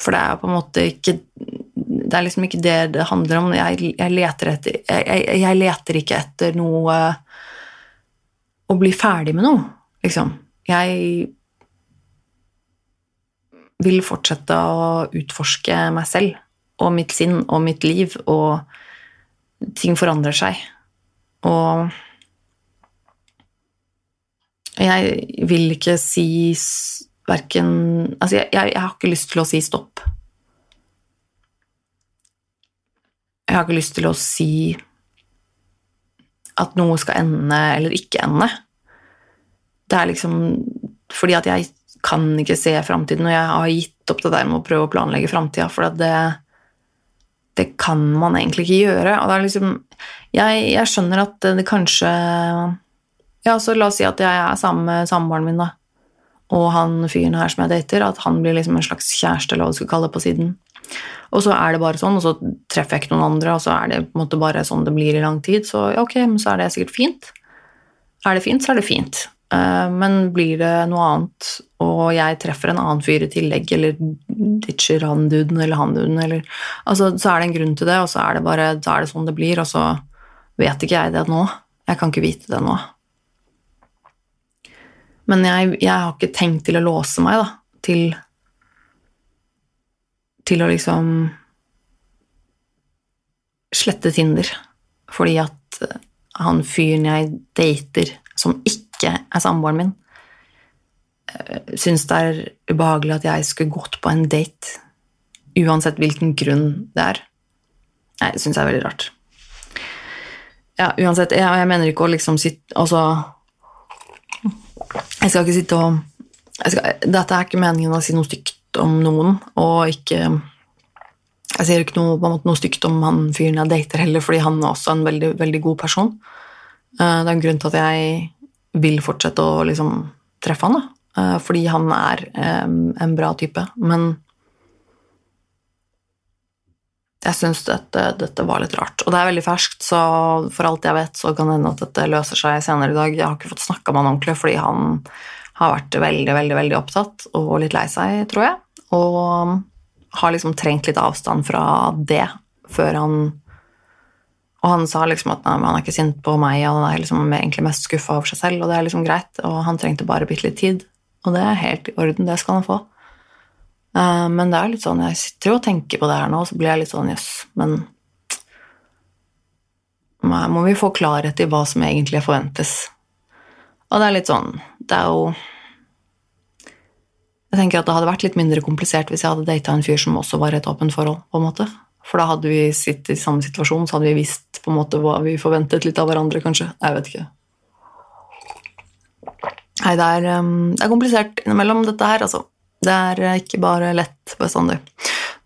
for det er jo på en måte ikke Det er liksom ikke det det handler om. Jeg, jeg, leter, etter, jeg, jeg leter ikke etter noe Å bli ferdig med noe, liksom. Jeg vil fortsette å utforske meg selv og mitt sinn og mitt liv, og ting forandrer seg. Og jeg vil ikke si verken Altså, jeg, jeg, jeg, har ikke lyst til å si stopp. Jeg har ikke lyst til å si at noe skal ende eller ikke ende. Det er liksom fordi at jeg kan ikke se framtiden, og jeg har gitt opp det der med å prøve å planlegge framtida, for det, det kan man egentlig ikke gjøre. Og det er liksom Jeg, jeg skjønner at det kanskje Ja, så la oss si at jeg er sammen med samboeren min, da og han fyren her som jeg dater, at han blir liksom en slags kjæreste, eller hva du skal kalle det, på siden. Og så er det bare sånn, og så treffer jeg ikke noen andre, og så er det på en måte bare sånn det blir i lang tid. Så ja, ok, men så er det sikkert fint. Er det fint, så er det fint. Eh, men blir det noe annet, og jeg treffer en annen fyr i tillegg, eller ditcher han duden eller han duden, eller altså, Så er det en grunn til det, og så er det bare så er det sånn det blir, og så vet ikke jeg det nå. Jeg kan ikke vite det nå. Men jeg, jeg, har ikke tenkt til å låse meg, da, til Til å liksom slette Tinder. Fordi at eh, han fyren jeg dater, som ikke er samboeren min, eh, syns det er ubehagelig at jeg skulle gått på en date uansett hvilken grunn det er. Nei, det syns jeg er veldig rart. Ja, uansett, jeg, jeg mener ikke å liksom sitte Altså jeg skal ikke sitte og skal, Dette er ikke meningen å si noe stygt om noen, og ikke Jeg sier ikke noe, måte, noe stygt om han fyren jeg dater heller, fordi han er også en veldig, veldig god person. Eh, det er en grunn til at jeg vil fortsette å liksom treffe han, da. Eh, fordi han er en bra type. Men jeg syns dette, dette, var litt rart. Og det er veldig ferskt, så for alt jeg vet, så kan det hende at dette løser seg senere i dag. Jeg har ikke fått snakka med han ordentlig, fordi han har vært veldig, veldig, veldig opptatt og litt lei seg, tror jeg. Og har liksom trengt litt avstand fra det før han Og han sa liksom at han er ikke sint på meg, og han er liksom egentlig mest skuffa over seg selv, og det er liksom greit, og han trengte bare bitte litt tid. Og det er helt i orden, det skal han få. Uh, men det er litt sånn, jeg sitter jo og tenker på det her nå, så blir jeg litt sånn jøss, yes, men må vi få klarhet i hva som egentlig forventes. Og det er litt sånn Det er jo Jeg tenker at det hadde vært litt mindre komplisert hvis jeg hadde data en fyr som også var i et åpent forhold, på en måte. For da hadde vi sittet i samme situasjon, så hadde vi visst på en måte hva vi forventet litt av hverandre, kanskje. Jeg vet ikke. Nei, det er, um, det er komplisert innimellom, dette her, altså. Det er eh, ikke bare lett bestandig.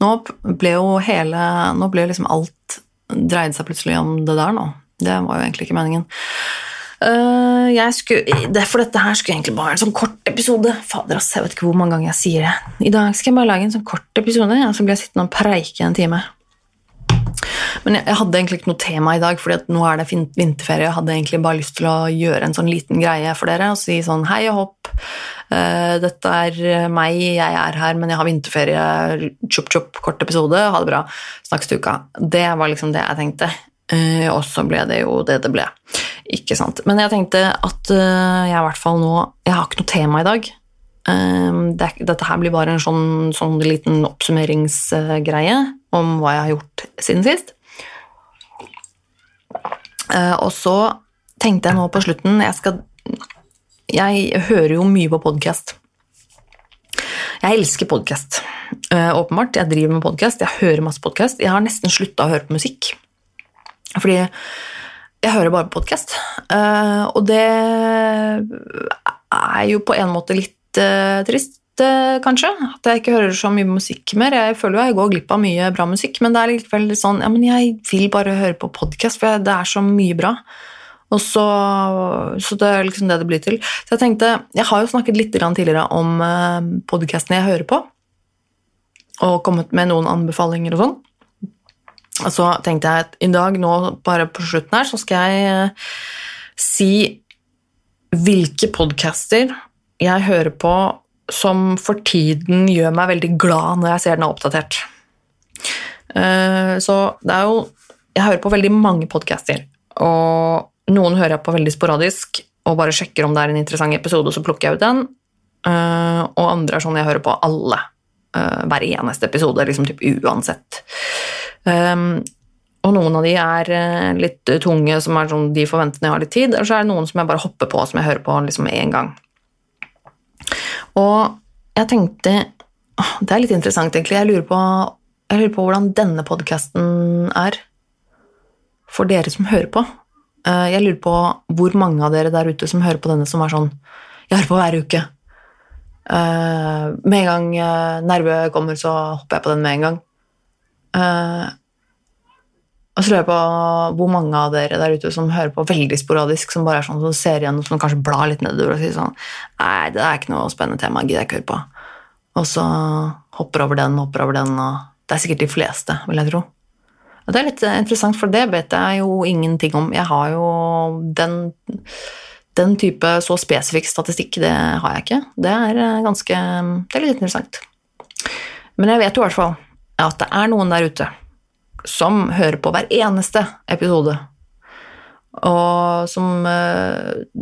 Nå ble jo hele Nå ble liksom alt dreide seg plutselig om det der nå. Det var jo egentlig ikke meningen. Uh, skulle, for dette her skulle egentlig bare være en sånn kort episode. Fader, ass, jeg vet ikke hvor mange ganger jeg sier det. I dag skal jeg bare lage en sånn kort episode, ja, så blir jeg sittende og preike en time. Men jeg, hadde egentlig ikke noe tema i dag, fordi nå er det vinterferie. Jeg hadde egentlig bare lyst til å gjøre en sånn liten greie for dere og si sånn hei og hopp. Uh, dette er meg, jeg er her, men jeg har vinterferie. Chup, chup, kort episode. Ha det bra. Snakkes til uka. Det var liksom det jeg tenkte. Uh, og så ble det jo det det ble. Ikke sant. Men jeg tenkte at uh, jeg i hvert fall nå Jeg har ikke noe tema i dag. Det, dette her blir bare en sånn, sånn liten oppsummeringsgreie om hva jeg har gjort siden sist. Uh, og så tenkte jeg nå på slutten Jeg, skal, jeg hører jo mye på podkast. Jeg elsker podkast. Uh, åpenbart. Jeg driver med podkast, jeg hører masse podkast. Jeg har nesten slutta å høre på musikk. Fordi jeg hører bare på podkast. Uh, og det er jo på en måte litt trist, kanskje. At jeg ikke hører så mye musikk mer. Jeg føler jo jeg går glipp av mye bra musikk, men det er likevel sånn Ja, men jeg vil bare høre på podkast, for det er så mye bra. Og så, så det er liksom det det blir til. Så jeg tenkte Jeg har jo snakket litt tidligere om uh, podkastene jeg hører på, og kommet med noen anbefalinger og sånn. Og så tenkte jeg at i dag, nå bare på slutten her, så skal jeg si hvilke podcaster jeg hører på som for tiden gjør meg veldig glad når jeg ser den er oppdatert. Så det er jo Jeg hører på veldig mange podcaster, og noen hører jeg på veldig sporadisk og bare sjekker om det er en interessant episode, og så plukker jeg ut den. Og andre er sånn jeg hører på alle. Hver eneste episode, liksom typ uansett. Og noen av de er litt tunge, som er sånn de forventene jeg har litt tid, eller så er det noen som jeg bare hopper på, som jeg hører på liksom én gang. Og jeg tenkte Det er litt interessant, egentlig. Jeg lurer på, jeg lurer på hvordan denne podkasten er for dere som hører på. Jeg lurer på hvor mange av dere der ute som hører på denne, som er sånn Jeg hører på hver uke. Med en gang nerve kommer, så hopper jeg på den med en gang. Og så lurer jeg på hvor mange av dere der ute som hører på veldig sporadisk, som bare er sånn som ser igjen og som kanskje blar litt nedover og sier sånn Nei, det er ikke noe spennende tema, gidder jeg ikke høre på. Og så hopper over den, hopper over den, og Det er sikkert de fleste, vil jeg tro. Og det er litt interessant, for det vet jeg jo ingenting om. Jeg har jo den, den type så spesifikk statistikk, det har jeg ikke. Det er ganske Det er litt interessant. Men jeg vet jo i hvert fall at det er noen der ute som hører på hver eneste episode. Og som,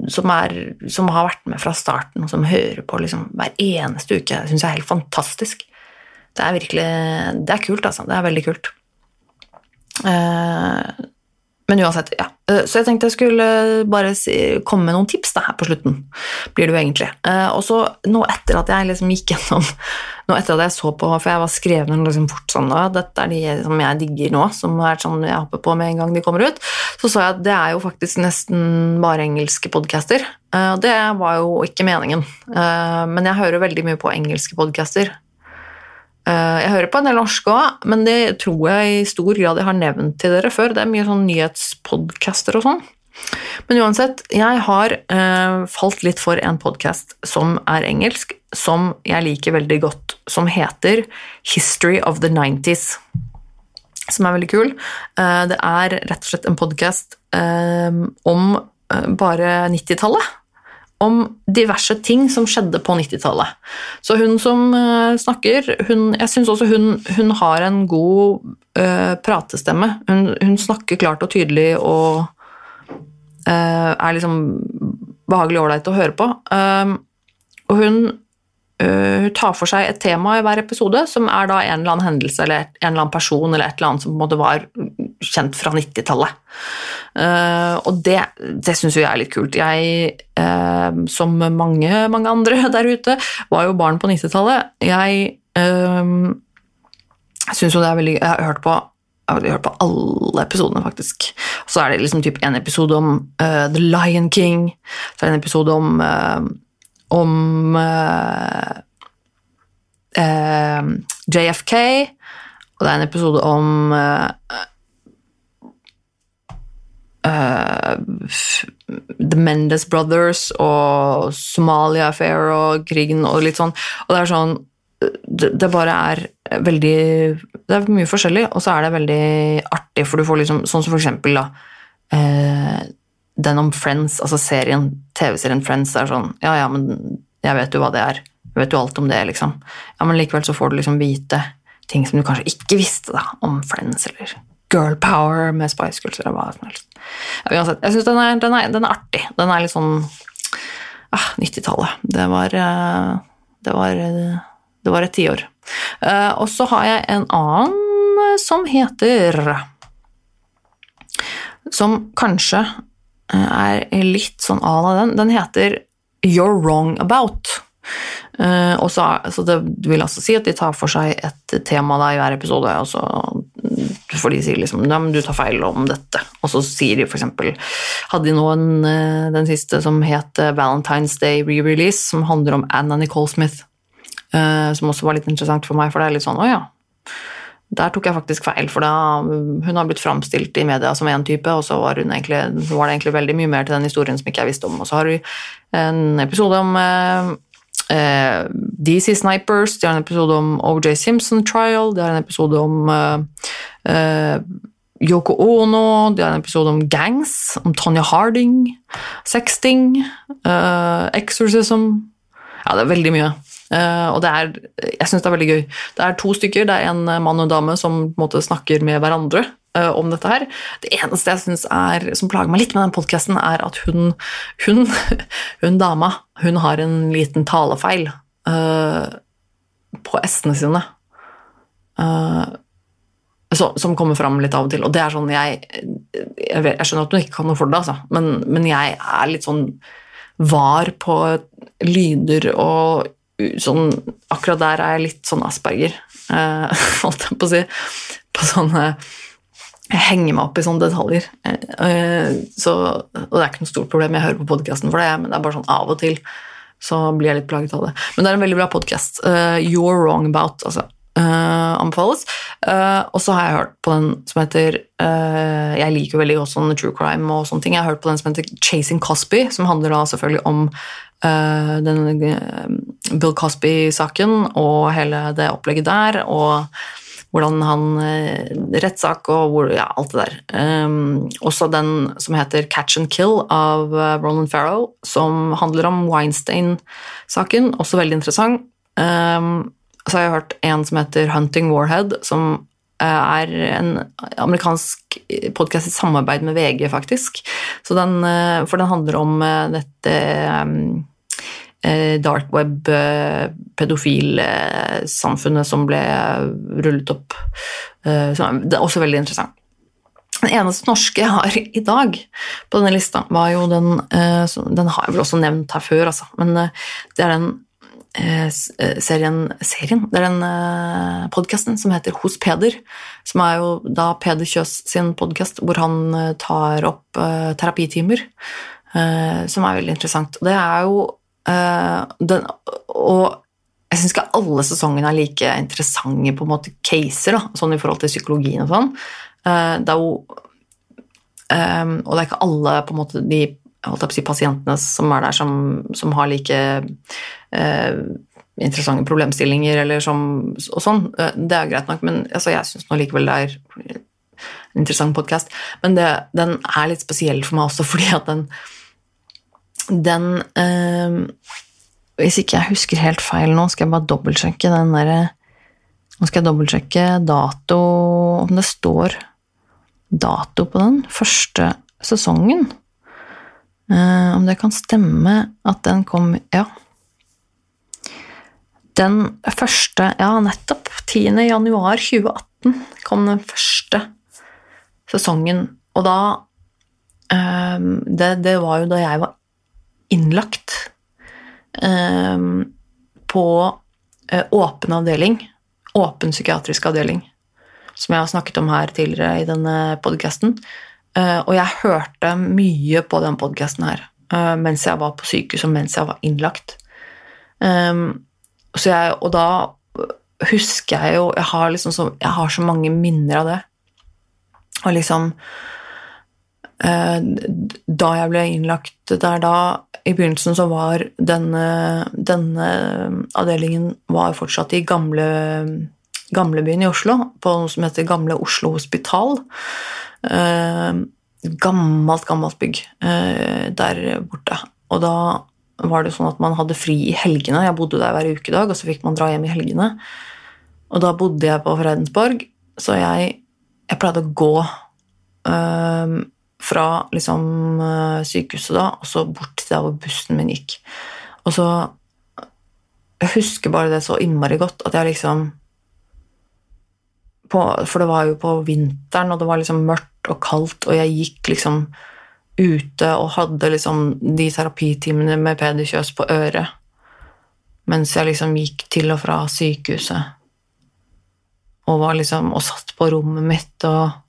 som, er, som har vært med fra starten, og som hører på liksom hver eneste uke. Det syns jeg er helt fantastisk. Det er virkelig Det er kult, altså. Det er veldig kult. Men uansett, ja. Så jeg tenkte jeg skulle bare komme med noen tips da, her på slutten. Blir det jo egentlig. Og så nå etter at jeg liksom gikk gjennom *laughs* Nå etter at jeg så på, for jeg var skrevet den liksom fort sånn da, Dette er de som jeg digger nå, som er sånn jeg hopper på med en gang de kommer ut. Så så jeg at det er jo faktisk nesten bare engelske podcaster. Og det var jo ikke meningen. Men jeg hører veldig mye på engelske podcaster. Jeg hører på en del norske òg, men det tror jeg i stor grad jeg har nevnt til dere før. Det er mye sånn nyhetspodcaster og sånn. Men uansett, jeg har uh, falt litt for en podkast som er engelsk, som jeg liker veldig godt, som heter History of the 90s. Som er veldig kul. Uh, det er rett og slett en podkast om bare 90-tallet om diverse ting som skjedde på 90-tallet. Så hun som uh, snakker, hun, jeg syns også hun, hun, har en god uh, pratestemme. Hun, hun, snakker klart og tydelig og uh, er liksom behagelig ålreit å høre på. og hun, hun, tar for seg et tema i hver episode som er da en eller annen hendelse eller en eller annen person eller et eller annet som på en måte var kjent fra 90-tallet. Uh, og det, det syns jo jeg er litt kult. Jeg, uh, som mange, mange andre *laughs* der ute, var jo barn på 90-tallet. Jeg uh, syns jo det er veldig Jeg har hørt på jeg har hørt på alle episodene, faktisk. Så er det liksom typ en episode om The Lion King. Så er det en episode om om JFK. Og det er en episode om uh, The Mendes Brothers og Somalia Affair og krigen og litt sånn. Og det er sånn det, det, bare er veldig Det er mye forskjellig, og så er det veldig artig, for du får liksom Sånn som for eksempel, da uh, Den om Friends, altså serien, TV-serien Friends, er sånn Ja, ja, men jeg vet jo hva det er. Jeg vet jo alt om det, liksom. Ja, men likevel så får du liksom vite ting som du kanskje ikke visste da, om Friends, eller girl power med Spice Girls eller hva som helst. Uansett, jeg syns den, den, den, er artig. Den er litt sånn ah, 90-tallet. Det var uh, Det var, det var et tiår. Uh, og så har jeg en annen som heter Som kanskje er litt sånn à la den. Den heter You're Wrong About. Uh, så, så det vil altså si at de tar for seg et tema da i hver episode, og så for de sier liksom ja, men du tar feil om dette. Og så sier de f.eks. Hadde de noen en, den siste som het Valentine's Day re-release, som handler om Anna Nicole Smith, uh, som også var litt interessant for meg, for det er litt sånn å ja. Der tok jeg faktisk feil, for da, hun har blitt framstilt i media som én type, og så var, egentlig, var, det egentlig veldig mye mer til den historien som ikke jeg visste om. Og så har vi en episode om Uh, DC Snipers, de har en episode om OJ Simpson Trial, de har en episode om eh, uh, Yoko Ono, de har en episode om gangs, om Tonya Harding, sexting, exorcism Ja, det er veldig mye. og det er Jeg syns det er veldig gøy. Det er to stykker. Det er en mann og en dame som på en måte snakker med hverandre uh, om dette her. Det eneste jeg synes er, som plager meg litt med den podkasten, er at hun, hun, *laughs* hun, dama hun har en liten talefeil uh, på s-ene sine. Uh, så, som kommer fram litt av og til. Og det er sånn jeg Jeg, vet, jeg skjønner at hun ikke kan noe for det, altså. men, men jeg er litt sånn var på lyder og sånn Akkurat der er jeg litt sånn asperger, *laughs* holdt jeg på å si. På sånne jeg henger meg opp i sånne detaljer. Eh, så, og det er ikke noe stort problem, jeg hører på podkasten for det, men det er bare sånn av og til så blir jeg litt plaget av det. Men det er en veldig bra podkast. Uh, eh, You're Wrong About, altså. Uh, anbefales. Uh, og så har jeg hørt på den som heter Jeg liker jo veldig godt sånn true crime og sånne ting. Jeg har hørt på den som heter Chasing Cosby, som handler da selvfølgelig om den Bill Cosby-saken og hele det opplegget der. og hvordan han eh, Rettssak og hvor, ja, alt det der. Um, også den som heter Catch and Kill av uh, Roland Farrow, som handler om Weinstein-saken. Også veldig interessant. Um, så har jeg hørt en som heter Hunting Warhead, som uh, er en amerikansk podkast i samarbeid med VG, faktisk. Den, for den handler om dette um, Eh, dark web, eh, som ble rullet opp. Eh, det er også veldig interessant. Den eneste norske jeg har i dag på denne lista, var jo den Den har jeg vel også nevnt her før, altså, men det er den serien, serien Det er den podkasten som heter Hos Peder, som er jo da Peder Kjøs sin podkast, hvor han tar opp terapitimer, som er veldig interessant. Det er jo Uh, den, og jeg syns ikke alle sesongene er like interessante på en måte caser, da, sånn i forhold til psykologien og sånn. Uh, det er jo um, Og det er ikke alle på en måte de si, pasientene som er der, som, som har like uh, interessante problemstillinger eller som, og sånn. det er greit nok, men altså, jeg syns nå likevel det er en interessant podkast. Men det, den er litt spesiell for meg også *laughs* fordi at den den eh, Hvis ikke jeg husker helt feil nå, skal jeg bare dobbeltsjekke den derre Nå skal jeg dobbeltsjekke dato Om det står dato på den første sesongen. Eh, om det kan stemme at den kom Ja. Den første Ja, nettopp. 10. januar 2018 kom den første sesongen. Og da um, det, det var jo da jeg var innlagt eh, på eh, åpen avdeling, åpen psykiatrisk avdeling, som jeg har snakket om her tidligere i denne podkasten. Eh, og jeg hørte mye på den podkasten her eh, mens jeg var på sykehus og mens jeg var innlagt. Eh, jeg, og da husker jeg jo jeg har, liksom så, jeg har så mange minner av det. Og liksom da jeg ble innlagt der da, i begynnelsen så var denne, denne avdelingen var fortsatt i gamle, gamlebyen i Oslo, på noe som heter Gamle Oslo Hospital. Eh, gammelt, gammelt bygg eh, der borte. Og da var det sånn at man hadde fri i helgene. Jeg bodde der hver ukedag, og så fikk man dra hjem i helgene. Og da bodde jeg på Fredensborg, så jeg, jeg pleide å gå øh, fra liksom, eh, sykehuset da, og så bort til der hvor bussen min gikk. Og så Jeg husker bare det så innmari godt at jeg liksom på, For det var jo på vinteren, og det var liksom mørkt og kaldt, og jeg gikk liksom ute og hadde liksom de terapitimene med pedikjøs på øret mens jeg liksom gikk til og fra sykehuset og var liksom og satt på rommet mitt og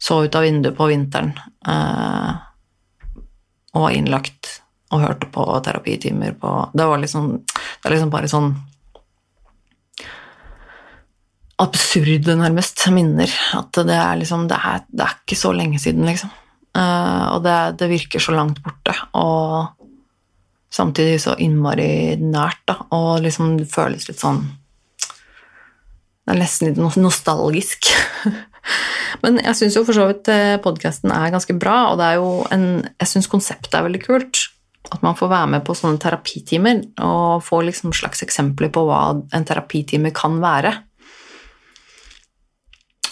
så ut av vinduet på vinteren eh, og var innlagt og hørte på terapitimer på Det var liksom Det er liksom bare sånn absurde, nærmest, minner. At det er liksom Det er, det er ikke så lenge siden, liksom. Eh, og det, det, virker så langt borte. Og samtidig så innmari nært, da. Og liksom det føles litt sånn Det er nesten litt nostalgisk. *laughs* Men jeg syns jo for så vidt eh, podkasten er ganske bra, og det er jo en Jeg syns konseptet er veldig kult. At man får være med på sånne terapitimer og få liksom slags eksempler på hva en terapitime kan være.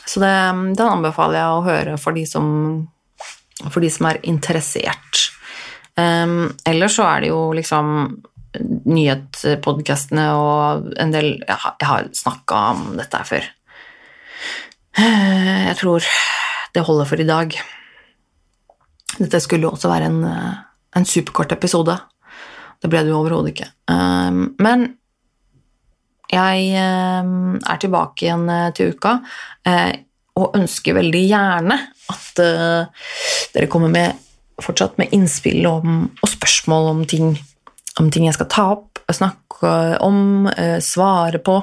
Så det, den anbefaler jeg å høre for de som for de som er interessert. Um, ellers så er det jo liksom nyhetspodkastene og en del Jeg har, jeg har snakka om dette her før. Jeg tror det holder for i dag. Dette skulle jo også være en, en superkort episode. Det ble det jo overhodet ikke. Um, men jeg um, er tilbake igjen uh, til uka. Og ønsker veldig gjerne at dere kommer med, fortsatt med innspill om, og spørsmål om ting, om ting jeg skal ta opp, snakke om, uh, svare på.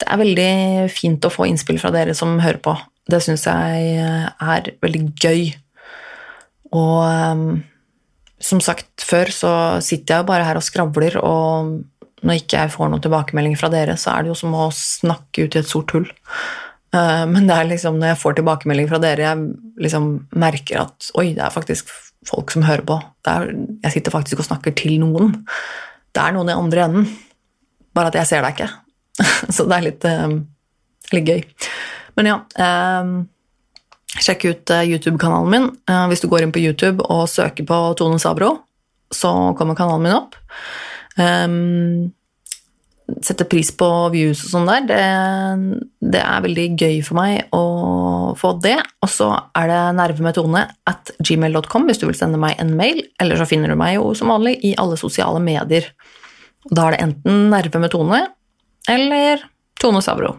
Det er veldig fint å få innspill fra dere som hører på. Det syns jeg eh, er veldig gøy. Og um, som sagt før, så sitter jeg jo bare her og skravler, og når ikke jeg får noen tilbakemelding fra dere, så er det jo som å snakke ut i et sort hull. Eh, men det er liksom når jeg får tilbakemelding fra dere, jeg liksom merker at oi, det er faktisk folk som hører på. Er, jeg sitter faktisk og snakker til noen. Det er noen i andre enden, bare at jeg ser deg ikke. *laughs* Så det er litt, eh, litt gøy. Men ja eh, Sjekk ut YouTube-kanalen min. Hvis du går inn på YouTube og søker på Tone Sabro, så kommer kanalen min opp. Um, setter pris på views og sånn der. Det, det, er veldig gøy for meg å få det. Og så er det nervemetone at gmail.com hvis du vil sende meg en mail. Eller så finner du meg jo som vanlig i alle sosiale medier. Da er det enten Nerve med Tone eller Tone Savro.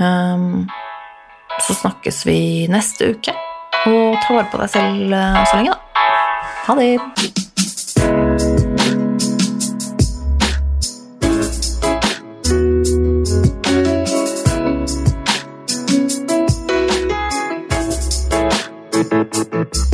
Um, så snakkes vi neste uke, og ta vare på deg selv eh, så lenge, da. Ha det! Thank you.